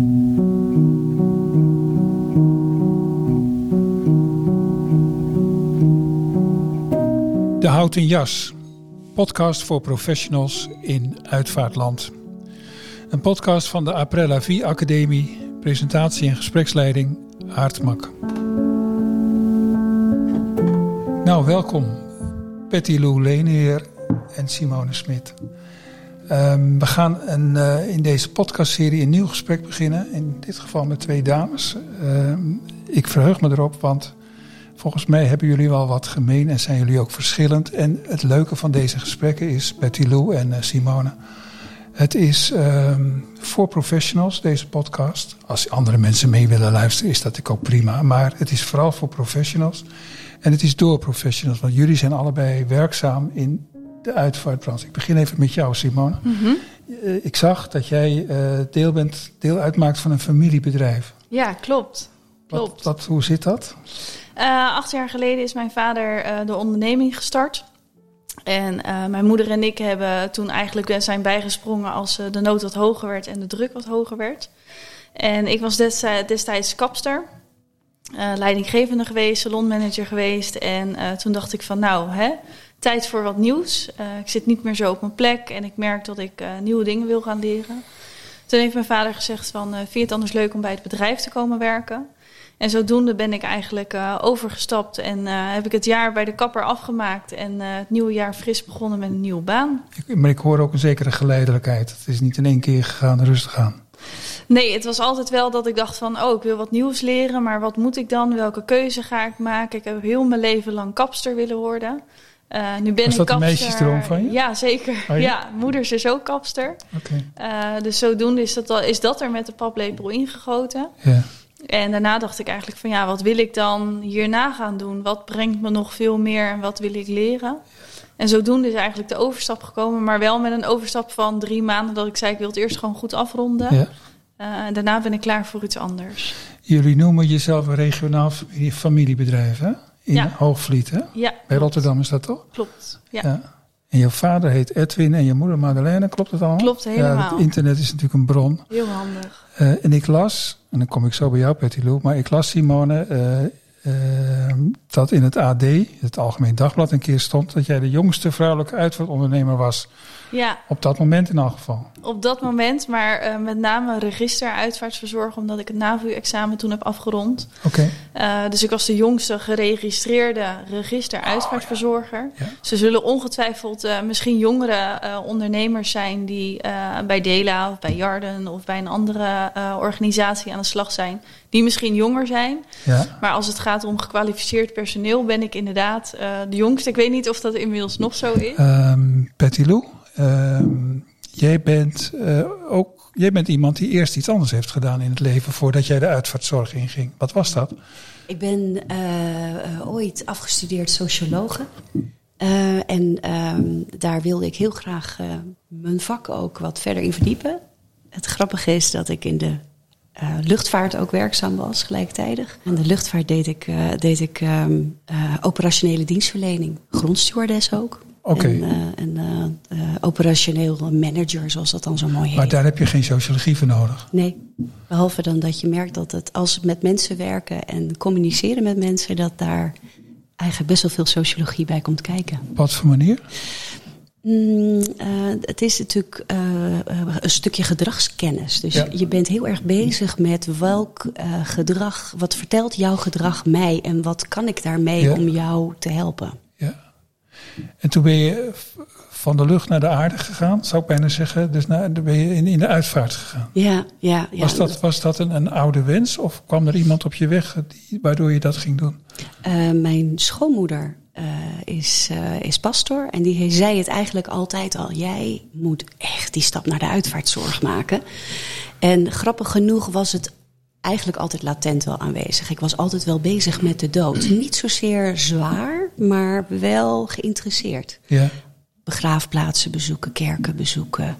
De Houten Jas, podcast voor professionals in uitvaartland. Een podcast van de Aprella Vie Academie, presentatie en gespreksleiding Aartmak. Nou, welkom Patty Lou Leenheer en Simone Smit. Um, we gaan een, uh, in deze podcastserie een nieuw gesprek beginnen. In dit geval met twee dames. Uh, ik verheug me erop, want volgens mij hebben jullie wel wat gemeen en zijn jullie ook verschillend. En het leuke van deze gesprekken is, Betty Lou en uh, Simone. Het is um, voor professionals, deze podcast. Als andere mensen mee willen luisteren, is dat ook prima. Maar het is vooral voor professionals. En het is door professionals, want jullie zijn allebei werkzaam in de uitvaartbranche. Ik begin even met jou, Simone. Mm -hmm. Ik zag dat jij uh, deel, bent, deel uitmaakt van een familiebedrijf. Ja, klopt. klopt. Wat, wat, hoe zit dat? Uh, acht jaar geleden is mijn vader uh, de onderneming gestart. En mijn moeder en ik hebben toen eigenlijk zijn bijgesprongen als de nood wat hoger werd en de druk wat hoger werd. En ik was destijds, destijds kapster. Leidinggevende geweest, salonmanager geweest. En toen dacht ik van nou, hè, tijd voor wat nieuws. Uh, ik zit niet meer zo op mijn plek en ik merk dat ik nieuwe dingen wil gaan leren. Toen heeft mijn vader gezegd van, vind je het anders leuk om bij het bedrijf te komen werken? En zodoende ben ik eigenlijk overgestapt en heb ik het jaar bij de kapper afgemaakt. En het nieuwe jaar fris begonnen met een nieuwe baan. Ik, maar ik hoor ook een zekere geleidelijkheid. Het is niet in één keer gegaan, rustig aan. Nee, het was altijd wel dat ik dacht van, oh, ik wil wat nieuws leren, maar wat moet ik dan? Welke keuze ga ik maken? Ik heb heel mijn leven lang kapster willen worden. Uh, nu ben Was dat ik kapster. een meisjesdroom van je? Ja, zeker. Oh, ja? ja, moeder is ook kapster. Okay. Uh, dus zodoende is dat, is dat er met de paplepel ingegoten. Ja. En daarna dacht ik eigenlijk van, ja, wat wil ik dan hierna gaan doen? Wat brengt me nog veel meer en wat wil ik leren? En zodoende is eigenlijk de overstap gekomen, maar wel met een overstap van drie maanden dat ik zei, ik wil het eerst gewoon goed afronden. Ja. Uh, en daarna ben ik klaar voor iets anders. Jullie noemen jezelf een regionaal familiebedrijf, hè? In ja. Hoogvliet, hè? Ja. Bij. Rotterdam is dat toch? Klopt, ja. ja. En jouw vader heet Edwin en je moeder Madeleine, klopt het allemaal? Klopt helemaal. Ja, het internet is natuurlijk een bron. Heel handig. Uh, en ik las, en dan kom ik zo bij jou, Patty Lou, maar ik las, Simone, uh, uh, dat in het AD, het Algemeen Dagblad, een keer stond dat jij de jongste vrouwelijke uitvaartondernemer was. Ja. Op dat moment in elk geval. Op dat moment, maar uh, met name register uitvaartverzorger, omdat ik het NAVU-examen toen heb afgerond. Oké. Okay. Uh, dus ik was de jongste geregistreerde register uitvaartverzorger. Oh, ja. Ja. Ze zullen ongetwijfeld uh, misschien jongere ondernemers zijn die bij Dela of bij Jarden of bij een andere organisatie aan de slag zijn. Die misschien jonger zijn. Ja. Maar als het gaat om gekwalificeerd personeel, ben ik inderdaad de jongste. Ik weet niet of dat inmiddels nog zo is. Um, Patty Lou? Uh, jij, bent, uh, ook, jij bent iemand die eerst iets anders heeft gedaan in het leven voordat jij de uitvaartzorg inging. Wat was dat? Ik ben uh, ooit afgestudeerd sociologe. en daar wilde ik heel graag mijn vak ook wat verder in verdiepen. Het grappige is dat ik in de luchtvaart ook werkzaam was gelijktijdig. En de luchtvaart deed ik, deed ik um, operationele dienstverlening. Grondstewardess ook. Okay. En, en uh, uh, operationeel manager, zoals dat dan zo mooi heet. Maar daar heb je geen sociologie voor nodig? Nee, behalve dan dat je merkt dat het als het met mensen werken en communiceren met mensen, dat daar eigenlijk best wel veel sociologie bij komt kijken. Op wat voor manier? Mm, het is natuurlijk een stukje gedragskennis. Dus ja. je bent heel erg bezig met welk gedrag, wat vertelt jouw gedrag mij en wat kan ik daarmee ja. om jou te helpen. En toen ben je van de lucht naar de aarde gegaan, zou ik bijna zeggen. Dus naar, ben je in, in de uitvaart gegaan. Ja, ja. ja. Was dat, was dat een, een oude wens of kwam er iemand op je weg die, waardoor je dat ging doen? Uh, mijn schoonmoeder uh, is, uh, is pastor en die zei het eigenlijk altijd al. Jij moet echt die stap naar de uitvaartzorg maken. En grappig genoeg was het eigenlijk altijd latent wel aanwezig. Ik was altijd wel bezig met de dood. Niet zozeer zwaar, maar wel geïnteresseerd. Ja. Begraafplaatsen bezoeken, kerken bezoeken.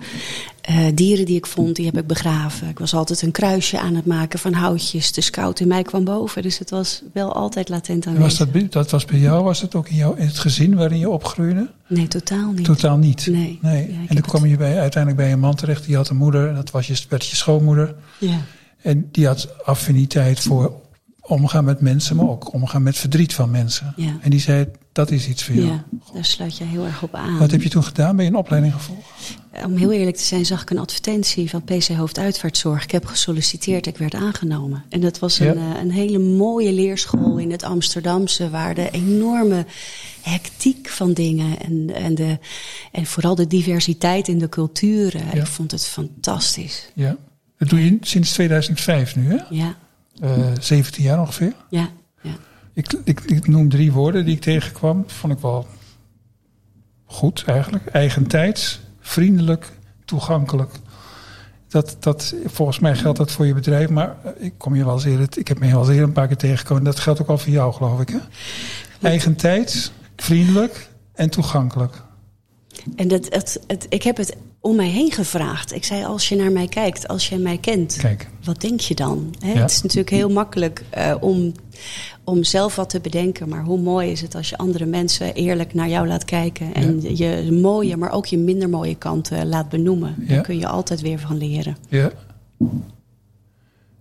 Uh, dieren die ik vond, die heb ik begraven. Ik was altijd een kruisje aan het maken van houtjes. De scout in mij kwam boven, dus het was wel altijd latent aanwezig. Was dat, dat was bij jou, was het ook in, jou, in het gezin waarin je opgroeide? Nee, totaal niet. Totaal niet? Nee. nee. Ja, en dan kwam je bij, uiteindelijk bij een man terecht, die had een moeder. En dat was je, werd je schoonmoeder. Ja. En die had affiniteit voor omgaan met mensen, maar ook omgaan met verdriet van mensen. Ja. En die zei, dat is iets voor jou. Ja, daar sluit je heel erg op aan. Wat heb je toen gedaan? Ben je een opleiding gevolgd? Om heel eerlijk te zijn, zag ik een advertentie van PC Hoofduitvaartzorg. Ik heb gesolliciteerd, ik werd aangenomen. En dat was een, Ja. eh, een hele mooie leerschool in het Amsterdamse, waar de enorme hectiek van dingen en, en, de, en vooral de diversiteit in de culturen. Ja. Ik vond het fantastisch. Ja. Dat doe je sinds 2005 nu, hè? Ja, 17 jaar ongeveer. ja, ja. Ik, ik, ik noem drie woorden die ik tegenkwam. Vond ik wel goed eigenlijk. Eigentijds, vriendelijk, toegankelijk. Dat, dat, volgens mij geldt dat voor je bedrijf. Maar eh, ik, kom je wel eens eerder, ik heb me wel eens eerder een paar keer tegengekomen. Dat geldt ook al voor jou, geloof ik. Hè? Eigentijds, vriendelijk en toegankelijk. En dat, het, het, ik heb het om mij heen gevraagd. Ik zei, als je naar mij kijkt, als je mij kent, Kijk, wat denk je dan? Ja. Het is natuurlijk heel makkelijk eh, om, om zelf wat te bedenken. Maar hoe mooi is het als je andere mensen eerlijk naar jou laat kijken. En je mooie, maar ook je minder mooie kanten laat benoemen. Ja. Daar kun je altijd weer van leren. ja.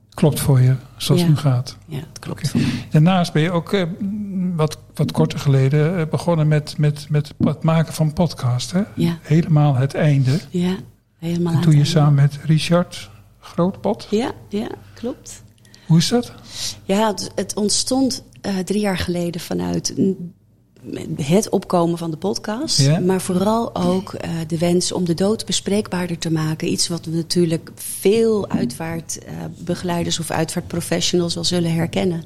Klopt voor je, zoals het nu gaat. Ja, dat klopt. Mij. Daarnaast ben je ook eh, wat, wat korter geleden eh, begonnen met, met, met het maken van podcast. Hè? Ja, Helemaal het einde. ja, helemaal Dat doe je samen met Richard Grootpot. Ja, ja, klopt. Hoe is dat? Ja, het, het ontstond eh, drie jaar geleden vanuit het opkomen van de podcast. Maar vooral ook eh, de wens om de dood bespreekbaarder te maken. Iets wat we natuurlijk veel uitvaartbegeleiders of uitvaartprofessionals wel zullen herkennen.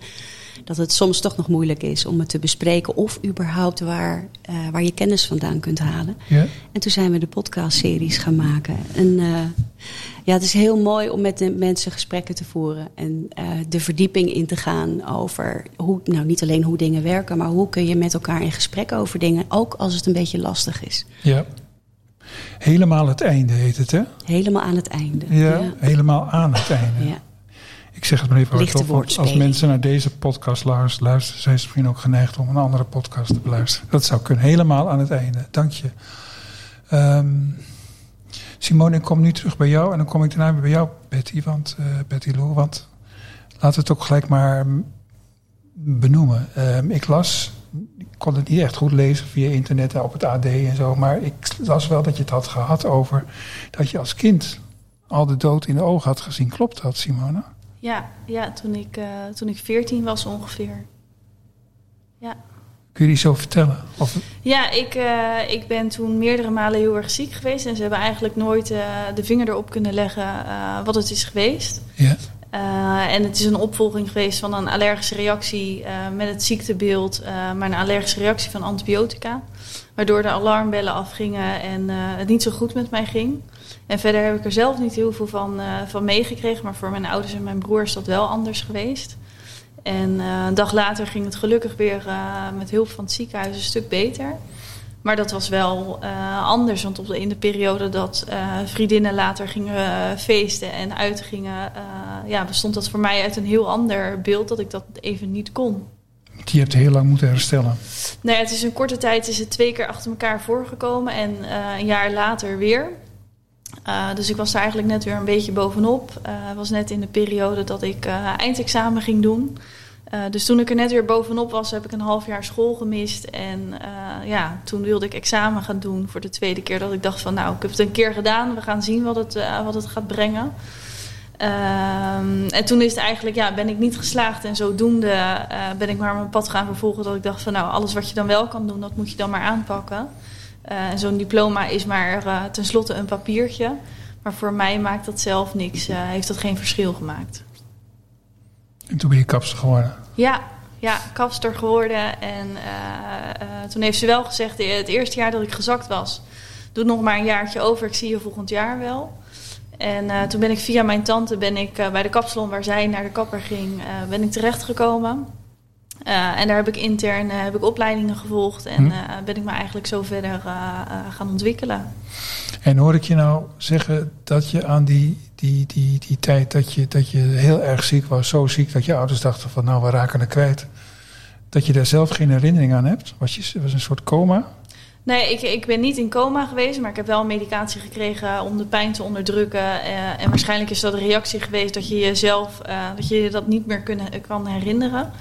Dat het soms toch nog moeilijk is om het te bespreken of überhaupt waar, eh, waar je kennis vandaan kunt halen. Ja. En toen zijn we de podcastseries gaan maken. En eh, ja, het is heel mooi om met de mensen gesprekken te voeren. En eh, de verdieping in te gaan over hoe, nou niet alleen hoe dingen werken, maar hoe kun je met elkaar in gesprek over dingen, ook als het een beetje lastig is. ja. Helemaal het einde heet het, hè? Helemaal aan het einde. Ja, ja. helemaal aan het einde. ja. Ik zeg het maar even hardop, want als mensen naar deze podcast luisteren, zijn ze misschien ook geneigd om een andere podcast te beluisteren. Dat zou kunnen, helemaal aan het einde. Dank je. Ehm, Simone, ik kom nu terug bij jou en dan kom ik daarna weer bij jou, Betty, want, eh, Betty Lou, want laten we het ook gelijk maar benoemen. Ehm, ik las, ik kon het niet echt goed lezen via internet en op het AD en zo, maar ik las wel dat je het had gehad over dat je als kind al de dood in de ogen had gezien. Klopt dat, Simone? Ja, ja toen, ik, eh, toen ik 14 was ongeveer. Ja, Kun je die zo vertellen? Of, ja ik, eh, ik ben toen meerdere malen heel erg ziek geweest. En ze hebben eigenlijk nooit eh, de vinger erop kunnen leggen wat het is geweest. ja, Eh, en het is een opvolging geweest van een allergische reactie eh, met het ziektebeeld, eh, maar een allergische reactie van antibiotica. Waardoor de alarmbellen afgingen en het niet zo goed met mij ging. En verder heb ik er zelf niet heel veel van, van meegekregen, maar voor mijn ouders en mijn broer is dat wel anders geweest. En een dag later ging het gelukkig weer met hulp van het ziekenhuis een stuk beter. Maar dat was wel eh, anders, want op de, in de periode dat eh, vriendinnen later gingen eh, feesten en uitgingen, ja, bestond dat voor mij uit een heel ander beeld dat ik dat even niet kon. die hebt heel lang moeten herstellen. Nou ja, het is in korte tijd is het twee keer achter elkaar voorgekomen en een jaar later weer. Dus ik was daar eigenlijk net weer een beetje bovenop. Was net in de periode dat ik eindexamen ging doen. Eh, dus toen ik er net weer bovenop was, heb ik een half jaar school gemist. En eh, ja, toen wilde ik examen gaan doen voor de tweede keer. Dat ik dacht van nou, ik heb het een keer gedaan. We gaan zien wat het, eh, wat het gaat brengen. Ehm, en toen is het eigenlijk, ja, ben ik niet geslaagd. En zodoende ben ik maar mijn pad gaan vervolgen. Dat ik dacht van nou, alles wat je dan wel kan doen, dat moet je dan maar aanpakken. En zo'n diploma is maar tenslotte een papiertje. Maar voor mij maakt dat zelf niks. heeft dat geen verschil gemaakt. En toen ben je kapster geworden. Ja, ja, kapster geworden. En eh, eh, toen heeft ze wel gezegd, eh, het eerste jaar dat ik gezakt was, doe nog maar een jaartje over, ik zie je volgend jaar wel. En toen ben ik via mijn tante ben ik, bij de kapsalon waar zij naar de kapper ging, ben ik terechtgekomen. Eh, en daar heb ik intern eh, heb ik opleidingen gevolgd en Hm. eh, ben ik me eigenlijk zo verder gaan ontwikkelen. En hoor ik je nou zeggen dat je aan die, die, die, die tijd dat je, dat je heel erg ziek was, zo ziek dat je ouders dachten van nou we raken er kwijt, dat je daar zelf geen herinnering aan hebt? Was je was een soort coma? Nee, ik, ik ben niet in coma geweest, maar ik heb wel medicatie gekregen om de pijn te onderdrukken. En waarschijnlijk is dat een reactie geweest dat je jezelf uh, dat je dat niet meer kunnen, kan herinneren.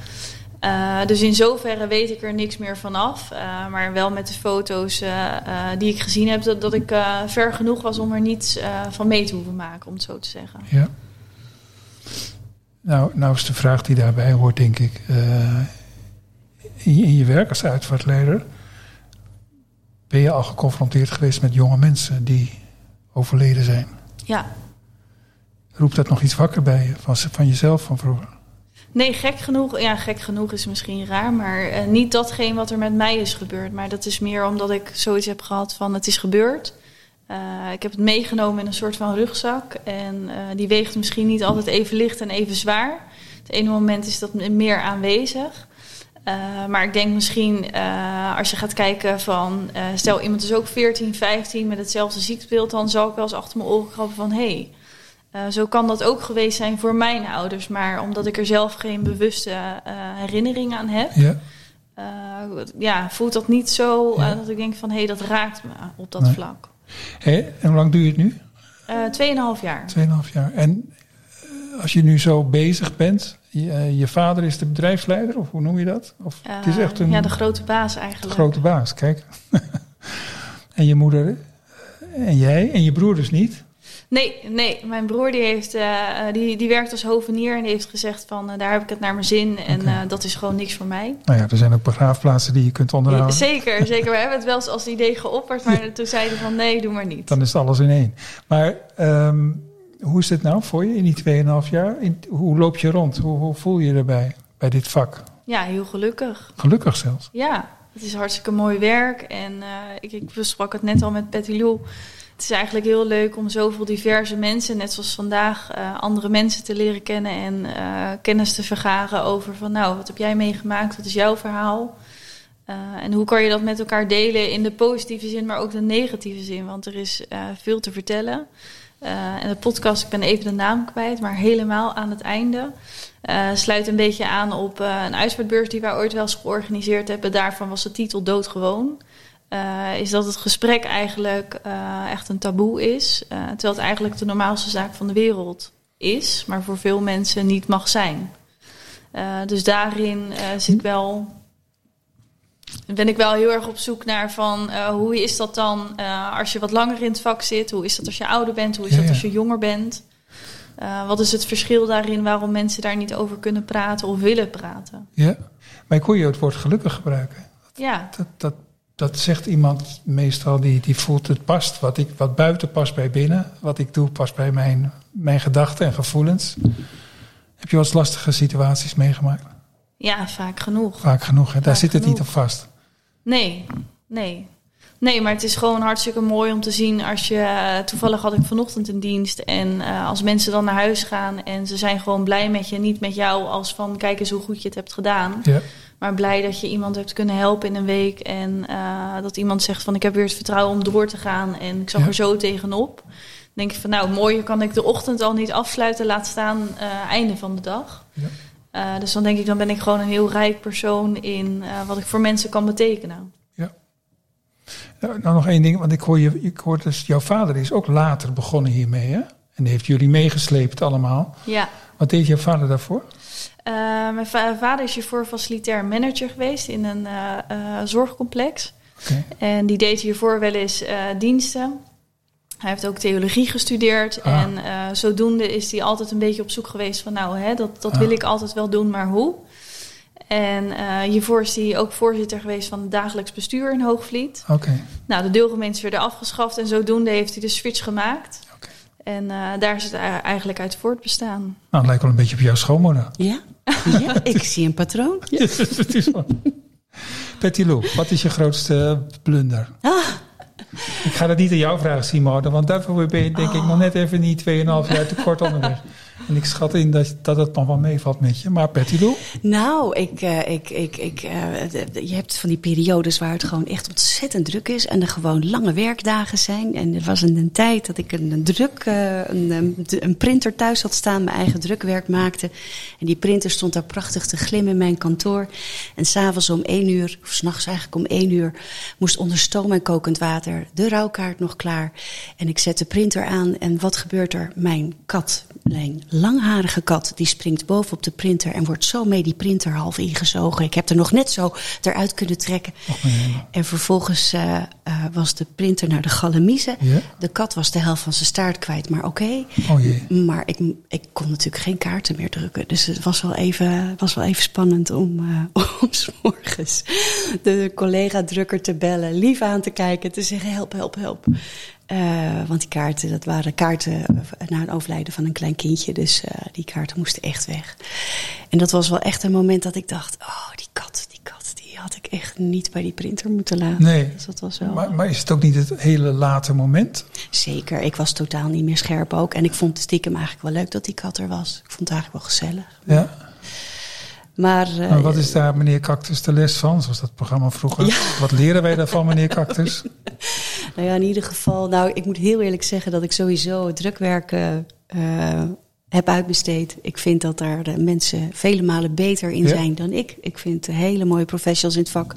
Uh, dus in zoverre weet ik er niks meer vanaf. Uh, maar wel met de foto's uh, die ik gezien heb, dat, dat ik ver genoeg was om er niets van mee te hoeven maken, om het zo te zeggen. Ja. Nou, nou is de vraag die daarbij hoort, denk ik. in, je, in je werk als uitvaartleider ben je al geconfronteerd geweest met jonge mensen die overleden zijn. Ja. Roept dat nog iets wakker bij je, van, van jezelf van vroeger? Nee, gek genoeg. Ja, gek genoeg is misschien raar, maar uh, niet datgene wat er met mij is gebeurd. Maar dat is meer omdat ik zoiets heb gehad van het is gebeurd. Uh, ik heb het meegenomen in een soort van rugzak. En uh, die weegt misschien niet altijd even licht en even zwaar. Het ene moment is dat meer aanwezig. maar ik denk misschien als je gaat kijken van... stel iemand is ook 14, 15 met hetzelfde ziektebeeld... dan zal ik wel eens achter mijn oren krabben van... hé, hey, uh, zo kan dat ook geweest zijn voor mijn ouders. Maar omdat ik er zelf geen bewuste uh, herinnering aan heb, ja. Uh, ja, voelt dat niet zo ja. dat ik denk van hé, hey, dat raakt me op dat nee. vlak. Hey, en hoe lang je het nu? Tweeënhalf jaar. Tweeënhalf jaar. En als je nu zo bezig bent, je, je, vader is de bedrijfsleider, of hoe noem je dat? Of, het is echt een, ja, de grote baas eigenlijk. De grote baas, kijk. en je moeder en jij en je broer dus niet? Nee, nee. Mijn broer die heeft, uh, die, die werkt als hovenier en die heeft gezegd van uh, daar heb ik het naar mijn zin en okay. dat is gewoon niks voor mij. Nou ja, er zijn ook begraafplaatsen die je kunt onderhouden. Zeker, zeker. We hebben het wel eens als idee geopperd, maar ja. toen zeiden van nee, doe maar niet. Dan is alles in één. Maar um, hoe is het nou voor je in die 2,5 jaar? In, hoe loop je rond? Hoe, hoe voel je je erbij, bij dit vak? Ja, heel gelukkig. Gelukkig zelfs? Ja, het is hartstikke mooi werk en ik, ik besprak het net al met Betty Lou het is eigenlijk heel leuk om zoveel diverse mensen, net zoals vandaag, uh, andere mensen te leren kennen en uh, kennis te vergaren over van nou, wat heb jij meegemaakt, wat is jouw verhaal? Uh, en hoe kan je dat met elkaar delen in de positieve zin, maar ook de negatieve zin? Want er is veel te vertellen. en de podcast, ik ben even de naam kwijt, maar helemaal aan het einde. sluit een beetje aan op een uitvaartbeurs die wij ooit wel eens georganiseerd hebben. Daarvan was de titel Doodgewoon. Uh, is dat het gesprek eigenlijk uh, echt een taboe is. Uh, terwijl het eigenlijk de normaalste zaak van de wereld is, maar voor veel mensen niet mag zijn. dus daarin zit wel, ben ik wel heel erg op zoek naar van hoe is dat dan als je wat langer in het vak zit? Hoe is dat als je ouder bent? Hoe is dat als je jonger bent? wat is het verschil daarin waarom mensen daar niet over kunnen praten of willen praten? Ja, maar kon je het woord gelukkig gebruiken? Ja. Dat, dat dat zegt iemand meestal die, die voelt het past. Wat, ik, wat buiten past bij binnen. Wat ik doe past bij mijn, mijn gedachten en gevoelens. Heb je wel eens lastige situaties meegemaakt? Ja, vaak genoeg. Vaak genoeg, hè? daar zit het niet op vast. Nee, nee. Nee, maar het is gewoon hartstikke mooi om te zien als je... Toevallig had ik vanochtend een dienst en uh, als mensen dan naar huis gaan... en ze zijn gewoon blij met je, niet met jou als van... kijk eens hoe goed je het hebt gedaan. Ja. Maar blij dat je iemand hebt kunnen helpen in een week. En uh, dat iemand zegt van ik heb weer het vertrouwen om door te gaan. En ik zag ja. er zo tegenop. Dan denk je van nou mooi, kan ik de ochtend al niet afsluiten. Laat staan uh, einde van de dag. Ja. Dus dan denk ik, dan ben ik gewoon een heel rijk persoon in wat ik voor mensen kan betekenen. Nou, nou, nog één ding, want ik hoor, je, ik hoor dus, jouw vader is ook later begonnen hiermee, hè? En heeft jullie meegesleept allemaal. Ja. Wat deed jouw vader daarvoor? Uh, mijn va vader is hiervoor facilitair manager geweest in een uh, uh, zorgcomplex. Okay. En die deed hiervoor wel eens diensten. Hij heeft ook theologie gestudeerd. Ah. En zodoende is hij altijd een beetje op zoek geweest van... nou, hè, dat, dat ah. wil ik altijd wel doen, maar hoe? En hiervoor is hij ook voorzitter geweest van het dagelijks bestuur in Hoogvliet. Okay. Nou, de deelgemeentes werden afgeschaft. En zodoende heeft hij de switch gemaakt... En uh, daar is het eigenlijk uit voortbestaan. Nou, het lijkt wel een beetje op jouw schoonmoeder. Ja, ja ik zie een patroon. Ja. Yes, het is wel. Betty Lou, wat is je grootste blunder? Ah. Ik ga dat niet aan jou vragen, Simone, want daarvoor ben je denk oh. ik nog net even niet 2,5 jaar te kort onderweg. En ik schat in dat, dat het nog wel meevalt met je. Maar Lou? Nou, ik, uh, ik, ik, ik, uh, je hebt van die periodes waar het gewoon echt ontzettend druk is. En er gewoon lange werkdagen zijn. En er was een, tijd dat ik een, druk, uh, een, een, printer thuis had staan. Mijn eigen drukwerk maakte. En die printer stond daar prachtig te glimmen in mijn kantoor. En s'avonds om één uur, of s'nachts eigenlijk om één uur... moest onder stoom en kokend water de rouwkaart nog klaar. En ik zet de printer aan. En wat gebeurt er? Mijn kat, mijn langharige kat, die springt bovenop de printer en wordt zo mee die printer half ingezogen. Ik heb er nog net zo eruit kunnen trekken. en vervolgens uh, uh, was de printer naar de galamiezen. Ja? De kat was de helft van zijn staart kwijt, maar oké. Okay. Oh. Maar ik, ik kon natuurlijk geen kaarten meer drukken. Dus het was wel even, was wel even spannend om, uh, om s morgens de collega-drukker te bellen, lief aan te kijken, te zeggen: help, help, help. Uh, want die kaarten, dat waren kaarten na het overlijden van een klein kindje. Dus uh, die kaarten moesten echt weg. En dat was wel echt een moment dat ik dacht: oh, die kat, die kat, die had ik echt niet bij die printer moeten laten. Nee. Dus dat was wel... maar, maar is het ook niet het hele late moment? Zeker. Ik was totaal niet meer scherp ook. En ik vond het stiekem eigenlijk wel leuk dat die kat er was. Ik vond het eigenlijk wel gezellig. Ja. Maar, uh, maar wat is daar meneer Cactus de les van, zoals dat programma vroeger? Ja. Wat leren wij daarvan, meneer Cactus? nou ja, in ieder geval, nou, ik moet heel eerlijk zeggen dat ik sowieso het drukwerken uh, heb uitbesteed. Ik vind dat daar de mensen vele malen beter in Ja. zijn dan ik. Ik vind hele mooie professionals in het vak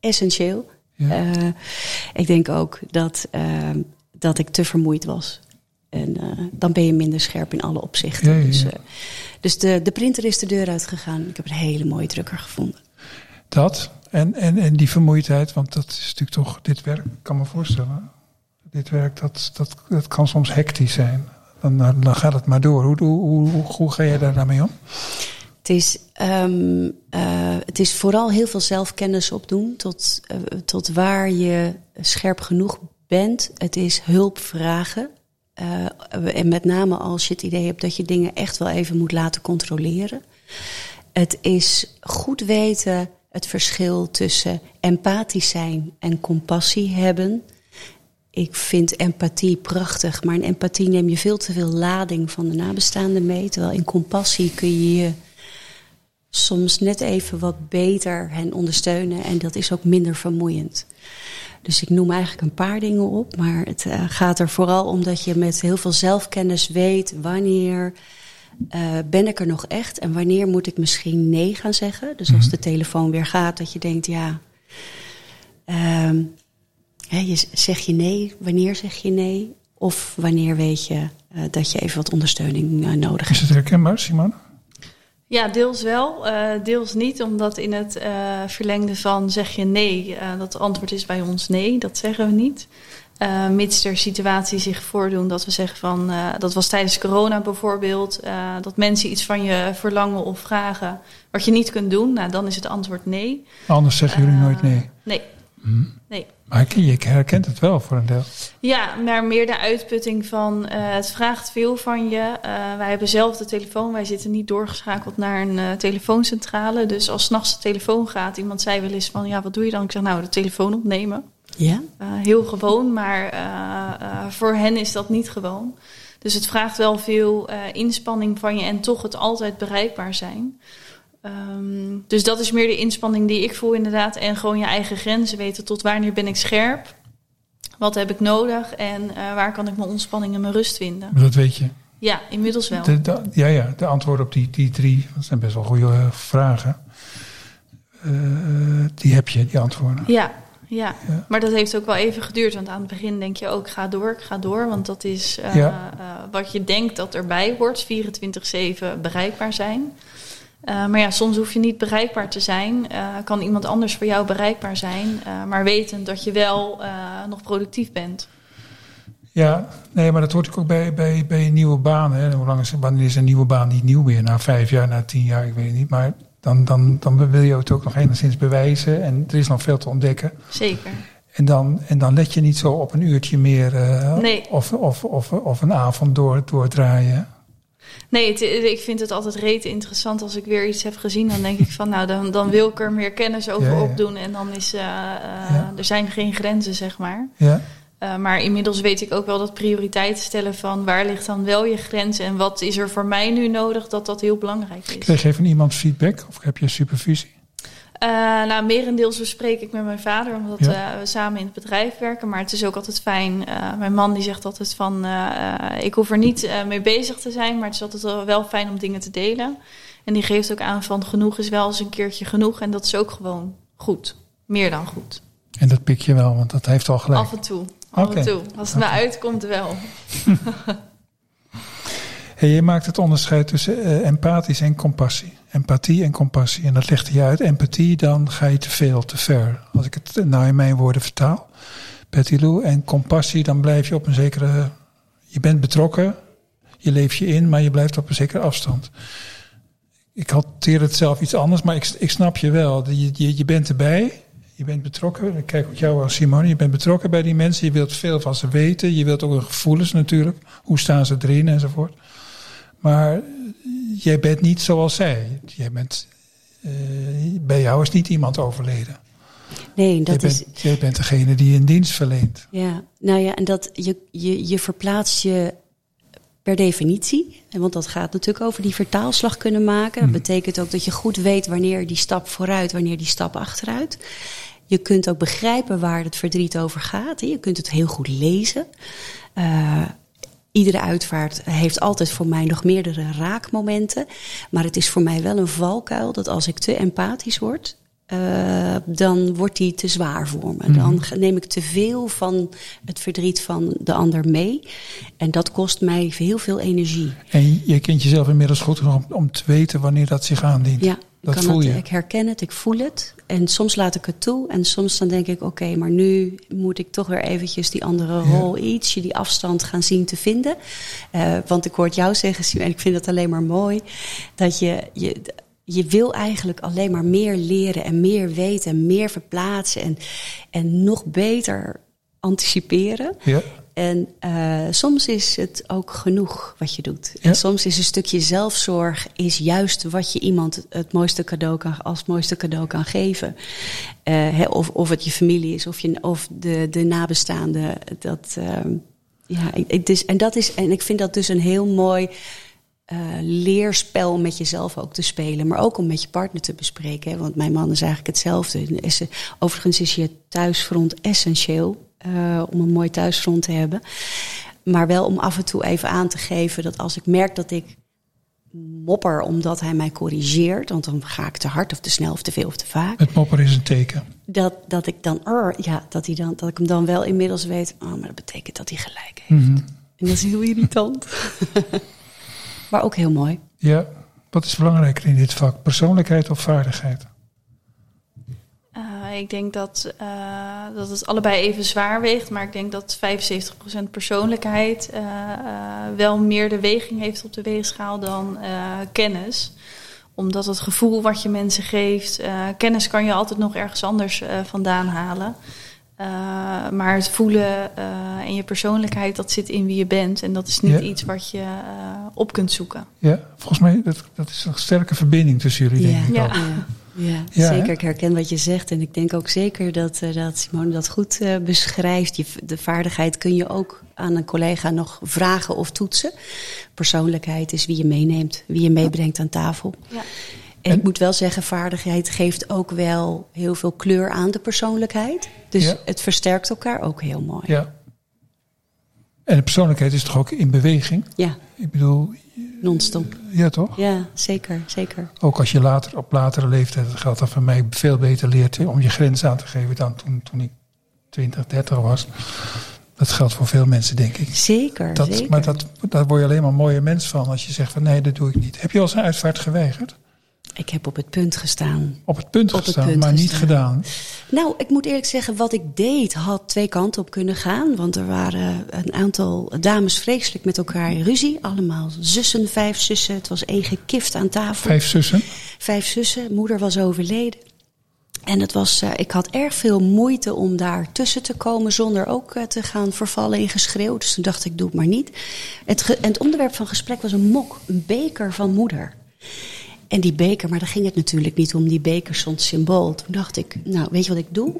essentieel. Ja. Uh, ik denk ook dat, dat ik te vermoeid was. En uh, dan ben je minder scherp in alle opzichten. Ja, ja, ja. Dus, uh, dus de, de printer is de deur uitgegaan. Ik heb een hele mooie drukker gevonden. Dat en, en, en die vermoeidheid, want dat is natuurlijk toch dit werk, ik kan me voorstellen. Dit werk, dat, dat, dat kan soms hectisch zijn. Dan, dan gaat het maar door. Hoe, hoe, hoe, hoe ga jij daar daarmee om? Het is, um, uh, het is vooral heel veel zelfkennis opdoen tot, tot waar je scherp genoeg bent. Het is hulp vragen. Uh, en met name als je het idee hebt dat je dingen echt wel even moet laten controleren. Het is goed weten het verschil tussen empathisch zijn en compassie hebben. Ik vind empathie prachtig, maar in empathie neem je veel te veel lading van de nabestaanden mee. Terwijl in compassie kun je je soms net even wat beter hen ondersteunen en dat is ook minder vermoeiend. Dus ik noem eigenlijk een paar dingen op, maar het uh, gaat er vooral om dat je met heel veel zelfkennis weet wanneer uh, ben ik er nog echt en wanneer moet ik misschien nee gaan zeggen. Dus als de telefoon weer gaat, dat je denkt ja, hè, je, zeg je nee, wanneer zeg je nee? Of wanneer weet je uh, dat je even wat ondersteuning nodig hebt. Is het herkenbaar, Simone? Ja, deels wel, uh, deels niet. Omdat in het uh, verlengde van zeg je nee, uh, dat antwoord is bij ons nee, dat zeggen we niet. Mits er situaties zich voordoen dat we zeggen van, dat was tijdens corona bijvoorbeeld, dat mensen iets van je verlangen of vragen wat je niet kunt doen, nou, dan is het antwoord nee. Anders zeggen jullie nooit nee. Nee. Hm. Nee. Maar je herkent het wel voor een deel. Ja, maar meer de uitputting van uh, het vraagt veel van je. Uh, wij hebben zelf de telefoon, wij zitten niet doorgeschakeld naar een uh, telefooncentrale. Dus als s'nachts de telefoon gaat, iemand zei wel eens van ja, wat doe je dan? Ik zeg nou, de telefoon opnemen. Ja. heel gewoon, maar voor hen is dat niet gewoon. Dus het vraagt wel veel inspanning van je en toch het altijd bereikbaar zijn. Um, dus dat is meer de inspanning die ik voel inderdaad. En gewoon je eigen grenzen weten. Tot wanneer ben ik scherp? Wat heb ik nodig? En uh, waar kan ik mijn ontspanning en mijn rust vinden? Maar dat weet je. Ja, inmiddels wel. De, de, ja, ja, de antwoorden op die, die drie, dat zijn best wel goede uh, vragen. Uh, die heb je, die antwoorden. Ja, ja, ja, maar dat heeft ook wel even geduurd. Want aan het begin denk je ook, ga door, ik ga door. Want dat is uh, ja. wat je denkt dat erbij hoort. 24-7 bereikbaar zijn. Uh, maar ja, soms hoef je niet bereikbaar te zijn. kan iemand anders voor jou bereikbaar zijn. maar wetend dat je wel nog productief bent. Ja, nee, maar dat hoort ook bij, bij, bij een nieuwe baan. Hè. Hoe lang is, wanneer is een nieuwe baan niet nieuw meer? Na vijf jaar, na tien jaar, ik weet het niet. Maar dan, dan, dan wil je het ook nog enigszins bewijzen. En er is nog veel te ontdekken. Zeker. En dan, en dan let je niet zo op een uurtje meer nee. of, of, of, of een avond door, doordraaien. Nee, het, ik vind het altijd rete interessant als ik weer iets heb gezien. Dan denk ik van, nou, dan, dan wil ik er meer kennis over ja, ja. opdoen. En dan is, uh, ja. er zijn geen grenzen, zeg maar. Ja. Uh, maar inmiddels weet ik ook wel dat prioriteiten stellen van waar ligt dan wel je grens en wat is er voor mij nu nodig, dat dat heel belangrijk is. Kreeg je van iemand feedback of heb je supervisie? Uh, nou, merendeels bespreek ik met mijn vader, omdat ja. uh, we samen in het bedrijf werken. Maar het is ook altijd fijn. Uh, mijn man die zegt altijd van, ik hoef er niet mee bezig te zijn, maar het is altijd wel fijn om dingen te delen. En die geeft ook aan van genoeg is wel eens een keertje genoeg. En dat is ook gewoon goed. Meer dan goed. En dat pik je wel, want dat heeft al gelijk. Af en toe. Af okay. en toe. Als het okay. me uitkomt wel. hey, je maakt het onderscheid tussen uh, empathisch en compassie. Empathie en compassie. En dat legt je uit. Empathie, dan ga je te veel, te ver. Als ik het nou in mijn woorden vertaal. Betty Lou. En compassie, dan blijf je op een zekere... Je bent betrokken. Je leeft je in, maar je blijft op een zekere afstand ik hanteer het zelf iets anders, maar ik, ik snap je wel. Je, je, je bent erbij, je bent betrokken. Ik kijk op jou als Simone, je bent betrokken bij die mensen. Je wilt veel van ze weten. Je wilt ook hun gevoelens natuurlijk. Hoe staan ze erin enzovoort. Maar jij bent niet zoals zij. Jij bent, uh, bij jou is niet iemand overleden. Nee, dat jij is. Bent, jij bent degene die een dienst verleent. Ja, nou ja, en dat je, je, je verplaatst je per definitie. Want dat gaat natuurlijk over die vertaalslag kunnen maken. Dat betekent ook dat je goed weet wanneer die stap vooruit, wanneer die stap achteruit. Je kunt ook begrijpen waar het verdriet over gaat. Je kunt het heel goed lezen. Uh, iedere uitvaart heeft altijd voor mij nog meerdere raakmomenten. Maar het is voor mij wel een valkuil dat als ik te empathisch word, uh, dan wordt die te zwaar voor me. Dan Mhm. neem ik te veel van het verdriet van de ander mee. En dat kost mij heel veel energie. En je kent jezelf inmiddels goed genoeg om, om te weten wanneer dat zich aandient. Ja, dat voel je. ik herken het, ik voel het. En soms laat ik het toe. En soms dan denk ik, oké, maar nu moet ik toch weer eventjes die andere Ja. rol, ietsje die afstand gaan zien te vinden. Uh, want ik hoor het jou zeggen, en ik vind het alleen maar mooi, dat je, je, je wil eigenlijk alleen maar meer leren en meer weten en meer verplaatsen en, en nog beter anticiperen. Ja. En uh, soms is het ook genoeg wat je doet. Ja. En soms is een stukje zelfzorg is juist wat je iemand het mooiste cadeau kan, als het mooiste cadeau kan geven. Uh, hè, of, of het je familie is, of, je, of de, de nabestaanden. Dat, uh, ja, ik, dus, en, dat is, en ik vind dat dus een heel mooi uh, leerspel om met jezelf ook te spelen. Maar ook om met je partner te bespreken. Hè? Want mijn man is eigenlijk hetzelfde. Overigens is je thuisfront essentieel. Uh, om een mooi thuisfront te hebben. Maar wel om af en toe even aan te geven dat als ik merk dat ik mopper omdat hij mij corrigeert, want dan ga ik te hard of te snel of te veel of te vaak. Het mopper is een teken. Dat, dat ik dan, ja, dat, hij dan, dat ik hem dan wel inmiddels weet, oh, maar dat betekent dat hij gelijk heeft. Mhm. Mm -hmm. En dat is heel irritant. maar ook heel mooi. Ja, wat is belangrijker in dit vak? Persoonlijkheid of vaardigheid? Uh, ik denk dat, uh, dat het allebei even zwaar weegt. Maar ik denk dat 75% persoonlijkheid uh, wel meer de weging heeft op de weegschaal dan kennis. Omdat het gevoel wat je mensen geeft, kennis kan je altijd nog ergens anders vandaan halen. maar het voelen en je persoonlijkheid, dat zit in wie je bent. En dat is niet ja. iets wat je op kunt zoeken. Ja, volgens mij dat, dat is een sterke verbinding tussen jullie, denk ik ja. ook. Ja. Zeker. Hè? Ik herken wat je zegt. En ik denk ook zeker dat, uh, dat Simone dat goed uh, beschrijft. Je, de vaardigheid kun je ook aan een collega nog vragen of toetsen. Persoonlijkheid is wie je meeneemt, wie je meebrengt aan tafel. Ja. En, en ik moet wel zeggen, vaardigheid geeft ook wel heel veel kleur aan de persoonlijkheid. Dus ja. het versterkt elkaar ook heel mooi. Ja. En de persoonlijkheid is toch ook in beweging? Ja. Ik bedoel, Non-stop. Ja, toch? Ja, zeker, zeker. Ook als je later, op latere leeftijd, dat geldt dat voor mij, veel beter leert om je grens aan te geven dan toen, toen ik 20, 30 was. Dat geldt voor veel mensen, denk ik. Zeker, dat, zeker. Maar dat, daar word je alleen maar een mooie mens van als je zegt van nee, dat doe ik niet. Heb je al eens een uitvaart geweigerd? Ik heb op het punt gestaan. Op het punt op gestaan, het punt maar gestaan. niet gedaan. Nou, ik moet eerlijk zeggen, wat ik deed had twee kanten op kunnen gaan. Want er waren een aantal dames vreselijk met elkaar in ruzie. Allemaal zussen, vijf zussen. Het was één gekift aan tafel. Vijf zussen? Vijf zussen. Moeder was overleden. En het was, uh, ik had erg veel moeite om daar tussen te komen zonder ook uh, te gaan vervallen in geschreeuw. Dus toen dacht ik, doe het maar niet. Het, en het onderwerp van gesprek was een mok, een beker van moeder. En die beker, maar daar ging het natuurlijk niet om. Die beker stond symbool. Toen dacht ik, nou, weet je wat ik doe?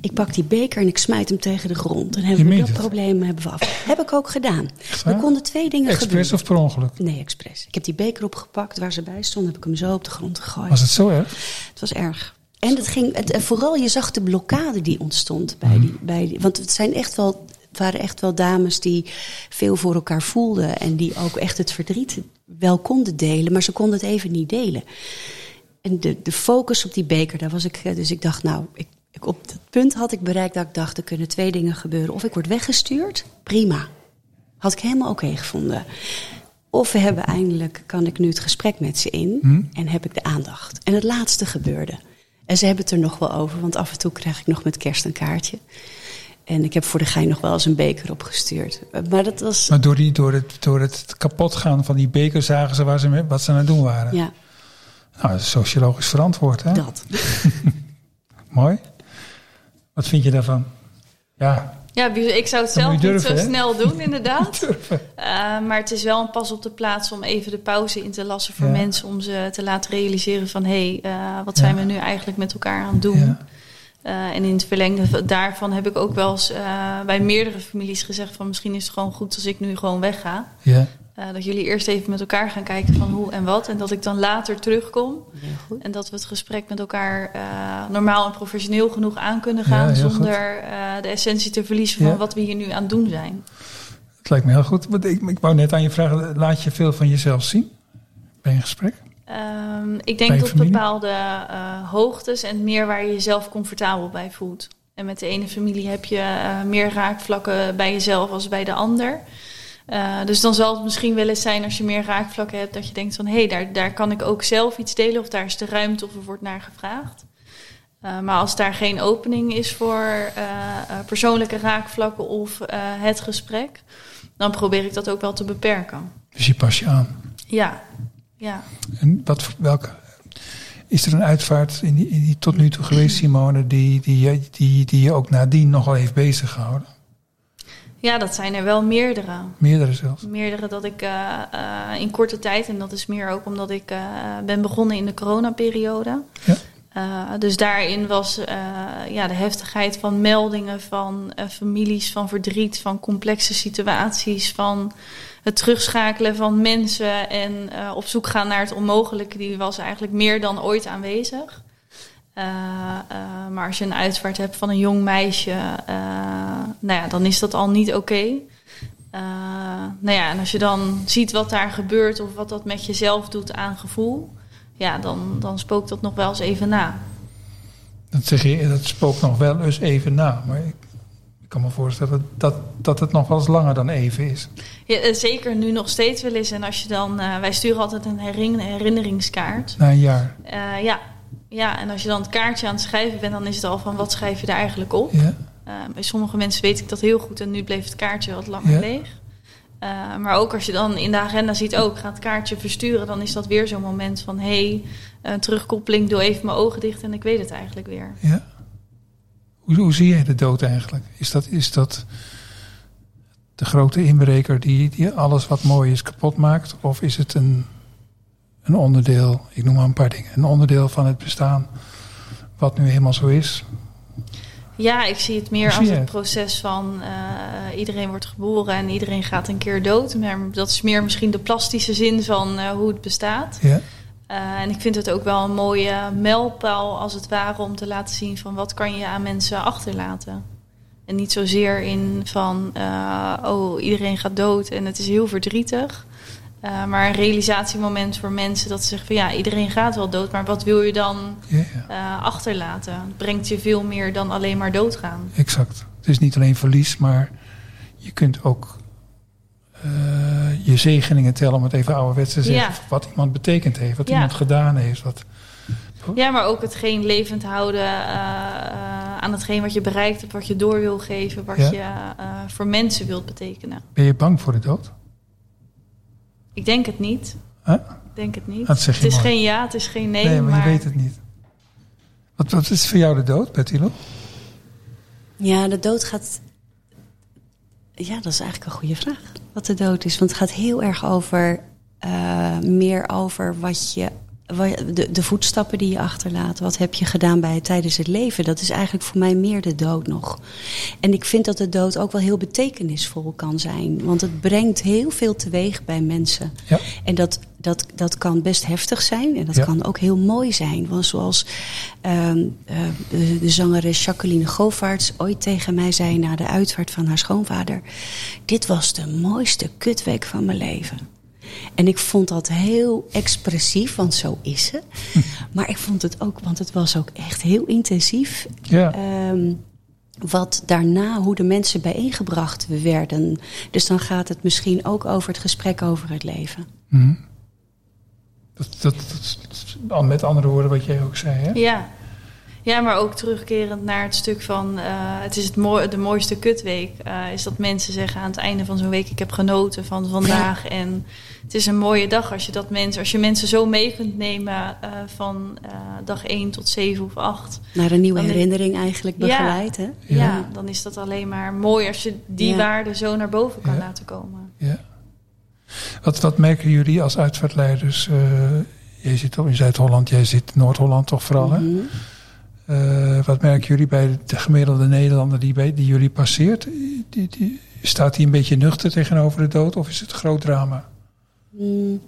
Ik pak die beker en ik smijt hem tegen de grond. Dan hebben we dat het? probleem hebben we af. Heb ik ook gedaan. Er konden twee dingen Expres gebeuren. of per ongeluk? Nee, expres. Ik heb die beker opgepakt waar ze bij stond. Heb ik hem zo op de grond gegooid. Was het zo erg? Het was erg. En het ging, het, en vooral je zag de blokkade die ontstond bij die, bij die. Want het zijn echt wel. Het waren echt wel dames die veel voor elkaar voelden. En die ook echt het verdriet wel konden delen. Maar ze konden het even niet delen. En de, de focus op die beker, daar was ik. eh, Dus ik dacht, nou, ik, ik, op dat punt had ik bereikt dat ik dacht: er kunnen twee dingen gebeuren. Of ik word weggestuurd, prima. Had ik helemaal oké gevonden. Of we hebben eindelijk, kan ik nu het gesprek met ze in en heb ik de aandacht. En het laatste gebeurde. En ze hebben het er nog wel over, want af en toe krijg ik nog met kerst een kaartje. En ik heb voor de gein nog wel eens een beker opgestuurd. Maar dat was, Maar door, die, door, het, door het kapotgaan van die beker zagen ze, waar ze mee- wat ze aan het doen waren. ja, Nou, dat is sociologisch verantwoord, hè? dat. Mooi. Wat vind je daarvan? Ja, Ja, ik zou het zelf niet zo hè? snel doen, inderdaad. Eh, maar het is wel een pas op de plaats om even de pauze in te lassen voor Ja. mensen. Om ze te laten realiseren van, hé, hey, eh, wat zijn Ja. we nu eigenlijk met elkaar aan het doen? Ja. Eh, en in het verlengde daarvan heb ik ook wel eens eh, bij meerdere families gezegd van... misschien is het gewoon goed als ik nu gewoon wegga. Ja. Eh, dat jullie eerst even met elkaar gaan kijken van hoe en wat. En dat ik dan later terugkom. Heel goed. En dat we het gesprek met elkaar eh, normaal en professioneel genoeg aan kunnen gaan. Ja, zonder eh, de essentie te verliezen van Ja. wat we hier nu aan het doen zijn. Het lijkt me heel goed. Want ik, ik wou net aan je vragen, laat je veel van jezelf zien bij een gesprek? Ehm, ik denk tot familie? bepaalde eh, hoogtes en meer waar je jezelf comfortabel bij voelt. En met de ene familie heb je eh, meer raakvlakken bij jezelf als bij de ander. Eh, dus dan zal het misschien wel eens zijn als je meer raakvlakken hebt, dat je denkt van hé, hey, daar, daar kan ik ook zelf iets delen of daar is de ruimte of er wordt naar gevraagd. Maar als daar geen opening is voor persoonlijke raakvlakken of het gesprek, dan probeer ik dat ook wel te beperken. Dus je pas je aan. Ja, ja. En wat, welke, is er een uitvaart in die, in die tot nu toe geweest, Simone, die, die, je- die, die je ook nadien nogal heeft bezig gehouden? Ja, dat zijn er wel meerdere. Meerdere zelfs. Meerdere dat ik eh, eh, in korte tijd, en dat is meer ook omdat ik eh, ben begonnen in de coronaperiode. Ja. Eh, dus daarin was eh, ja, de heftigheid van meldingen van eh, families, van verdriet, van complexe situaties, van het terugschakelen van mensen en op zoek gaan naar het onmogelijke, die was eigenlijk meer dan ooit aanwezig. Maar als je een uitvaart hebt van een jong meisje, nou ja, dan is dat al niet oké. Nou ja, en als je dan ziet wat daar gebeurt of wat dat met jezelf doet aan gevoel, ja, dan, dan spookt dat nog wel eens even na. Dat, zeg je, dat spookt nog wel eens even na. Maar ik, ik kan me voorstellen dat, dat het nog wel eens langer dan even is. Ja, eh, zeker nu nog steeds wel eens. En als je dan, eh, wij sturen altijd een herin- herinneringskaart. Na een jaar. Eh, ja. ja, en als je dan het kaartje aan het schrijven bent, dan is het al van wat schrijf je daar eigenlijk op. Ja. Bij sommige mensen weet ik dat heel goed en nu bleef het kaartje wat langer Ja. leeg. Eh, maar ook als je dan in de agenda ziet, ook gaat het kaartje versturen, dan is dat weer zo'n moment van hé, hey, terugkoppeling, doe even mijn ogen dicht en ik weet het eigenlijk weer. ja. Hoe, hoe zie jij de dood eigenlijk? Is dat, is dat de grote inbreker die, die alles wat mooi is kapot maakt? Of is het een, een onderdeel, ik noem maar een paar dingen, een onderdeel van het bestaan wat nu helemaal zo is? Ja, ik zie het meer Hoe als het het? proces van eh, iedereen wordt geboren en iedereen gaat een keer dood. Maar dat is meer misschien de plastische zin van eh, hoe het bestaat. Ja. Eh, en ik vind het ook wel een mooie mijlpaal als het ware om te laten zien van wat kan je aan mensen achterlaten. En niet zozeer in van oh iedereen gaat dood en het is heel verdrietig. Eh, maar een realisatiemoment voor mensen dat ze zeggen van ja iedereen gaat wel dood, maar wat wil je dan eh, achterlaten? Het brengt je veel meer dan alleen maar doodgaan. exact. Het is niet alleen verlies, maar je kunt ook eh, je zegeningen tellen, om het even ouderwets te zeggen. Ja. Wat iemand betekend heeft, wat Ja. iemand gedaan heeft. Wat, Ja, maar ook hetgeen levend houden aan hetgeen wat je bereikt hebt, wat je door wil geven, wat Ja. je voor mensen wilt betekenen. ben je bang voor de dood? Ik denk het niet. Huh? Ik denk het niet. Dat zeg je het is mooi. geen ja, het is geen nee. Nee, maar, maar je weet het niet. Wat, wat is voor jou de dood, Betty Lou? Ja, de dood gaat. Ja, dat is eigenlijk een goede vraag. Wat de dood is. Want het gaat heel erg over. eh, meer over wat je. De, de voetstappen die je achterlaat. Wat heb je gedaan bij tijdens het leven? Dat is eigenlijk voor mij meer de dood nog. En ik vind dat de dood ook wel heel betekenisvol kan zijn. Want het brengt heel veel teweeg bij mensen. Ja. En dat, dat, dat kan best heftig zijn. En dat Ja. kan ook heel mooi zijn. Want zoals ehm, eh, de, de zangeres Jacqueline Govaerts ooit tegen mij zei... na de uitvaart van haar schoonvader... dit was de mooiste kutweek van mijn leven. En ik vond dat heel expressief, want zo is ze. Maar ik vond het ook, want het was ook echt heel intensief. Ja. Ehm, wat daarna, hoe de mensen bijeengebracht werden. Dus dan gaat het misschien ook over het gesprek over het leven. Dat, dat, dat, dat- met andere woorden wat jij ook zei, hè? Ja. Ja, maar ook terugkerend naar het stuk van... eh, het is het mooi, de mooiste kutweek. eh, is dat mensen zeggen aan het einde van zo'n week... ik heb genoten van vandaag. En het is een mooie dag als je, dat mensen, als je mensen zo mee kunt nemen... eh, van eh, dag 1 tot 7 of 8. Naar een nieuwe herinnering eigenlijk Ja. begeleid. Hè? Ja. Ja. dan is dat alleen maar mooi... als je die Ja. waarde zo naar boven kan Ja. laten komen. Ja. Wat, wat merken jullie als uitvaartleiders? eh jij zit in Zuid-Holland, jij zit in Noord-Holland toch vooral, hè? Eh, wat merken jullie bij de gemiddelde Nederlander die, bij, die jullie passeert? Die, die, staat hij een beetje nuchter tegenover de dood of is het een groot drama? Mm,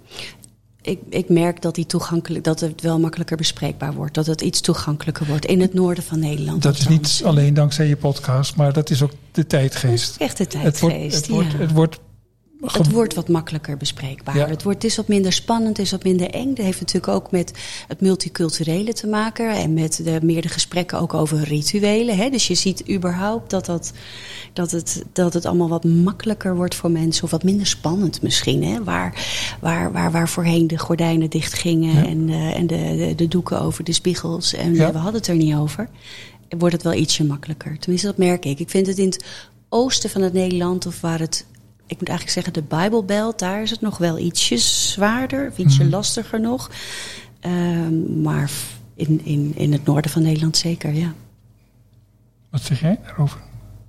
Ik, ik merk dat, die toegankelijk, dat het wel makkelijker bespreekbaar wordt. Dat het iets toegankelijker wordt in het noorden van Nederland. Dat is niet alleen dankzij je podcast, maar dat is ook de tijdgeest. echt de Het wordt, tijdgeest. het wordt, ja. het wordt, Het wordt wat makkelijker bespreekbaar. Ja. Het, wordt, het is wat minder spannend, het is wat minder eng. Dat heeft natuurlijk ook met het multiculturele te maken. En met de, meer de gesprekken ook over rituelen. Hè? Dus je ziet überhaupt dat, dat, dat, het, dat het allemaal wat makkelijker wordt voor mensen. Of wat minder spannend misschien. Hè? Waar, waar, waar, waar voorheen de gordijnen dicht gingen. Ja. En, eh, en de, de, de doeken over de spiegels. En Ja. we hadden het er niet over. Wordt het wel ietsje makkelijker. Tenminste, dat merk ik. Ik vind het in het oosten van het Nederland, of waar het ik moet eigenlijk zeggen, de Bijbelbelt, daar is het nog wel ietsje zwaarder, of ietsje Mhm. lastiger nog. Ehm, maar in, in, in het noorden van Nederland zeker, ja. wat zeg jij daarover?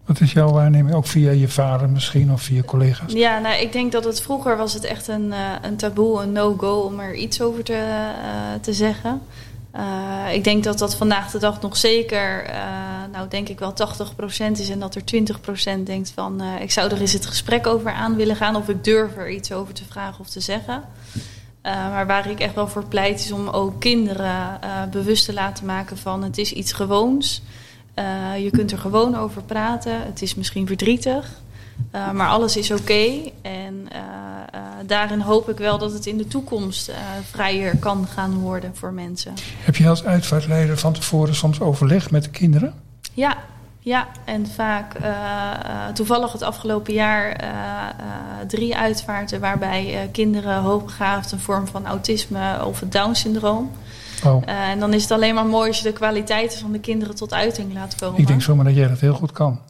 Wat is jouw waarneming? Ook via je vader misschien of via collega's? Ja, nou, ik denk dat het vroeger was het echt een, eh, een taboe, een no-go om er iets over te, eh, te zeggen. Eh, ik denk dat dat vandaag de dag nog zeker, eh, nou denk ik wel 80% is en dat er 20% denkt van eh, ik zou er eens het gesprek over aan willen gaan of ik durf er iets over te vragen of te zeggen. Maar waar ik echt wel voor pleit is om ook kinderen bewust te laten maken van het is iets gewoons. Je kunt er gewoon over praten. Het is misschien verdrietig. Uh, maar alles is oké. En uh, uh, daarin hoop ik wel dat het in de toekomst vrijer kan gaan worden voor mensen. Heb je als uitvaartleider van tevoren soms overleg met de kinderen? Ja, ja. en vaak uh, toevallig het afgelopen jaar uh, drie uitvaarten waarbij kinderen hoogbegaafd een vorm van autisme of het Down-syndroom. Oh. En dan is het alleen maar mooi als je de kwaliteiten van de kinderen tot uiting laat komen. Ik denk zomaar dat jij dat heel goed kan.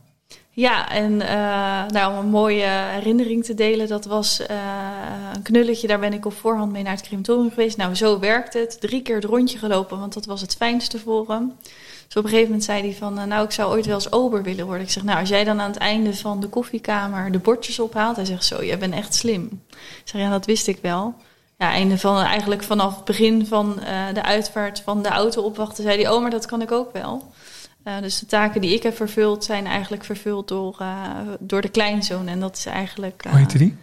Ja, en uh, nou, om een mooie herinnering te delen, dat was uh, een knulletje. Daar ben ik op voorhand mee naar het crematorium geweest. Nou, zo werkt het. Drie keer het rondje gelopen, want dat was het fijnste voor hem. Dus op een gegeven moment zei hij van, uh, nou, ik zou ooit wel eens ober willen worden. Ik zeg, nou, als jij dan aan het einde van de koffiekamer de bordjes ophaalt. Hij zegt, zo, jij bent echt slim. Ik zeg, ja, dat wist ik wel. Ja, einde van, eigenlijk vanaf het begin van de uitvaart van de auto opwachten, zei hij, oh, maar dat kan ik ook wel. Uh, dus de taken die ik heb vervuld zijn eigenlijk vervuld door, uh, door de kleinzoon. En dat is eigenlijk. Uh, Hoe heet die?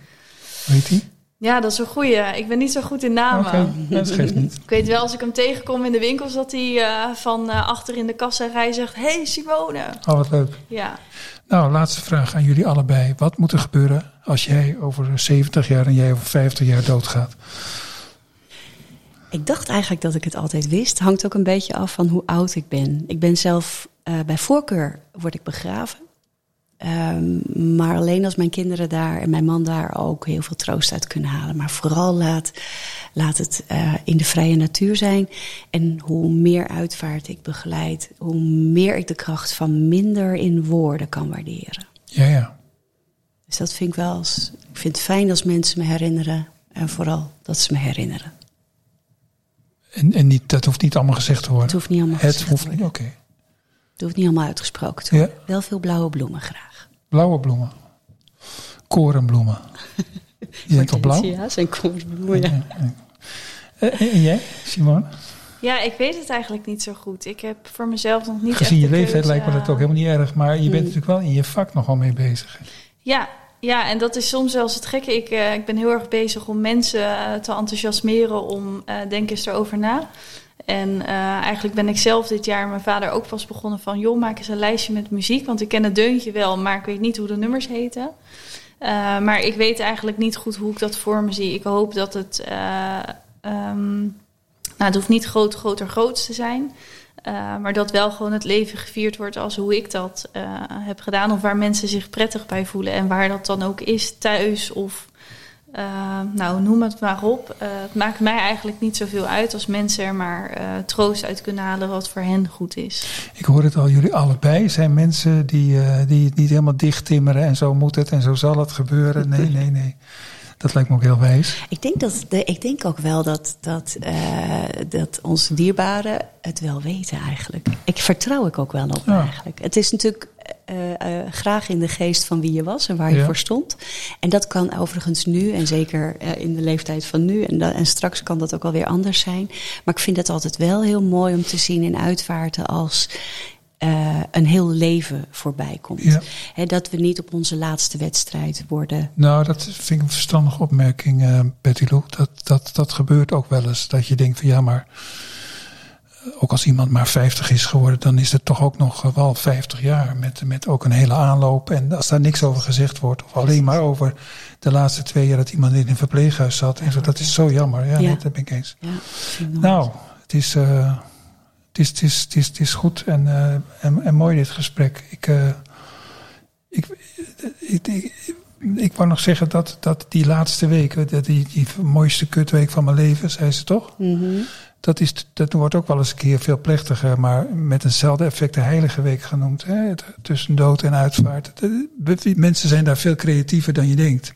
Hoe heet die? Ja, dat is een goeie. Ik ben niet zo goed in namen. Oké, okay, dat geeft niet. Ik weet wel, als ik hem tegenkom in de winkels, dat hij uh, van achter in de kasserij zegt: Hey Simone. Oh, wat leuk. Ja. Nou, laatste vraag aan jullie allebei. Wat moet er gebeuren als jij over 70 jaar en jij over 50 jaar doodgaat? Ik dacht eigenlijk dat ik het altijd wist. Hangt ook een beetje af van hoe oud ik ben. Ik ben zelf uh, bij voorkeur word ik begraven. Um, maar alleen als mijn kinderen daar en mijn man daar ook heel veel troost uit kunnen halen. Maar vooral laat, laat het uh, in de vrije natuur zijn. En hoe meer uitvaart ik begeleid, hoe meer ik de kracht van minder in woorden kan waarderen. Ja, ja. Dus dat vind ik wel. Als, ik vind het fijn als mensen me herinneren. En vooral dat ze me herinneren. En, en niet, dat hoeft niet allemaal gezegd te worden. Het hoeft niet allemaal het gezegd hoeft te worden. oké. Okay. Het hoeft niet allemaal uitgesproken te worden. Ja. Wel veel blauwe bloemen graag. Blauwe bloemen. Korenbloemen. Je bent toch blauw? Ja, zijn korenbloemen, ja. Eh, en jij, Simone? Ja, ik weet het eigenlijk niet zo goed. Ik heb voor mezelf nog niet Gezien je leeftijd keuze- lijkt me dat ook helemaal niet erg. Maar je bent Mm. natuurlijk wel in je vak nogal mee bezig. Ja, ja, en dat is soms zelfs het gekke. Ik, eh, ik ben heel erg bezig om mensen eh, te enthousiasmeren om eh denk eens erover na. En eh, eigenlijk ben ik zelf dit jaar, mijn vader ook pas begonnen van... joh, maak eens een lijstje met muziek, want ik ken het deuntje wel... maar ik weet niet hoe de nummers heten. Eh, maar ik weet eigenlijk niet goed hoe ik dat voor me zie. Ik hoop dat het... eh, ehm, nou, het hoeft niet groot, groter, groots te zijn... Maar dat wel gewoon het leven gevierd wordt als hoe ik dat heb gedaan. Of waar mensen zich prettig bij voelen. En waar dat dan ook is, thuis of uh, nou, noem het maar op. het maakt mij eigenlijk niet zoveel uit als mensen er maar troost uit kunnen halen wat voor hen goed is. Ik hoor het al, jullie allebei zijn mensen die, die het niet helemaal dicht timmeren. En zo moet het en zo zal het gebeuren. Nee, nee, nee. Dat lijkt me ook heel wijs. Ik denk, dat de, ik denk ook wel dat, dat, uh, dat onze dierbaren het wel weten eigenlijk. Ik vertrouw ik ook wel op ja. eigenlijk. Het is natuurlijk uh, uh, graag in de geest van wie je was en waar je Ja. voor stond. En dat kan overigens nu en zeker in de leeftijd van nu. En, en straks kan dat ook alweer anders zijn. Maar ik vind het altijd wel heel mooi om te zien in uitvaarten als... Uh, een heel leven voorbij komt. Ja. He, dat we niet op onze laatste wedstrijd worden. Nou, dat vind ik een verstandige opmerking, uh, Betty Lou. Dat, dat, dat gebeurt ook wel eens. Dat je denkt van ja, maar ook als iemand maar 50 is geworden, dan is het toch ook nog wel 50 jaar. Met, met ook een hele aanloop. En als daar niks over gezegd wordt, of alleen maar over de laatste twee jaar dat iemand in een verpleeghuis zat. En zo, dat is zo jammer. Ja, Ja. Nee, dat ben ik eens. Ja, Nou, het is, uh, het is, het is, het is, het is goed en, uh, en, en mooi dit gesprek. Ik, uh, ik, ik, ik, ik wou nog zeggen dat, dat die laatste week, die, die mooiste kutweek van mijn leven, zei ze toch? Mhm. Dat, is, dat wordt ook wel eens een keer veel plechtiger, maar met eenzelfde effect de Heilige Week genoemd. Hè? Tussen dood en uitvaart. Mensen zijn daar veel creatiever dan je denkt.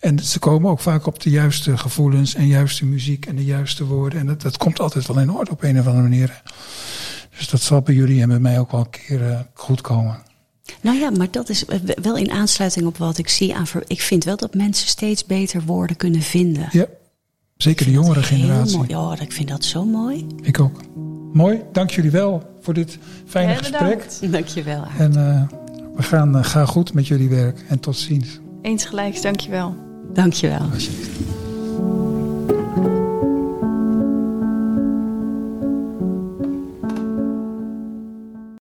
En ze komen ook vaak op de juiste gevoelens en juiste muziek en de juiste woorden. En dat, dat komt altijd wel in orde op een of andere manier. Dus dat zal bij jullie en bij mij ook wel een keer eh, goed komen. Nou ja, maar dat is wel in aansluiting op wat ik zie. Aan ik vind wel dat mensen steeds beter woorden kunnen vinden. Ja, zeker de jongere generatie. mooi. Ja, ik vind dat zo mooi. Ik ook. Mooi, dank jullie wel voor dit fijne Ja, gesprek. bedankt. Dankjewel. Aart. En uh, we gaan uh, ga goed met jullie werk. En tot ziens. Eens gelijks, dankjewel. Dankjewel. Alsjeblieft.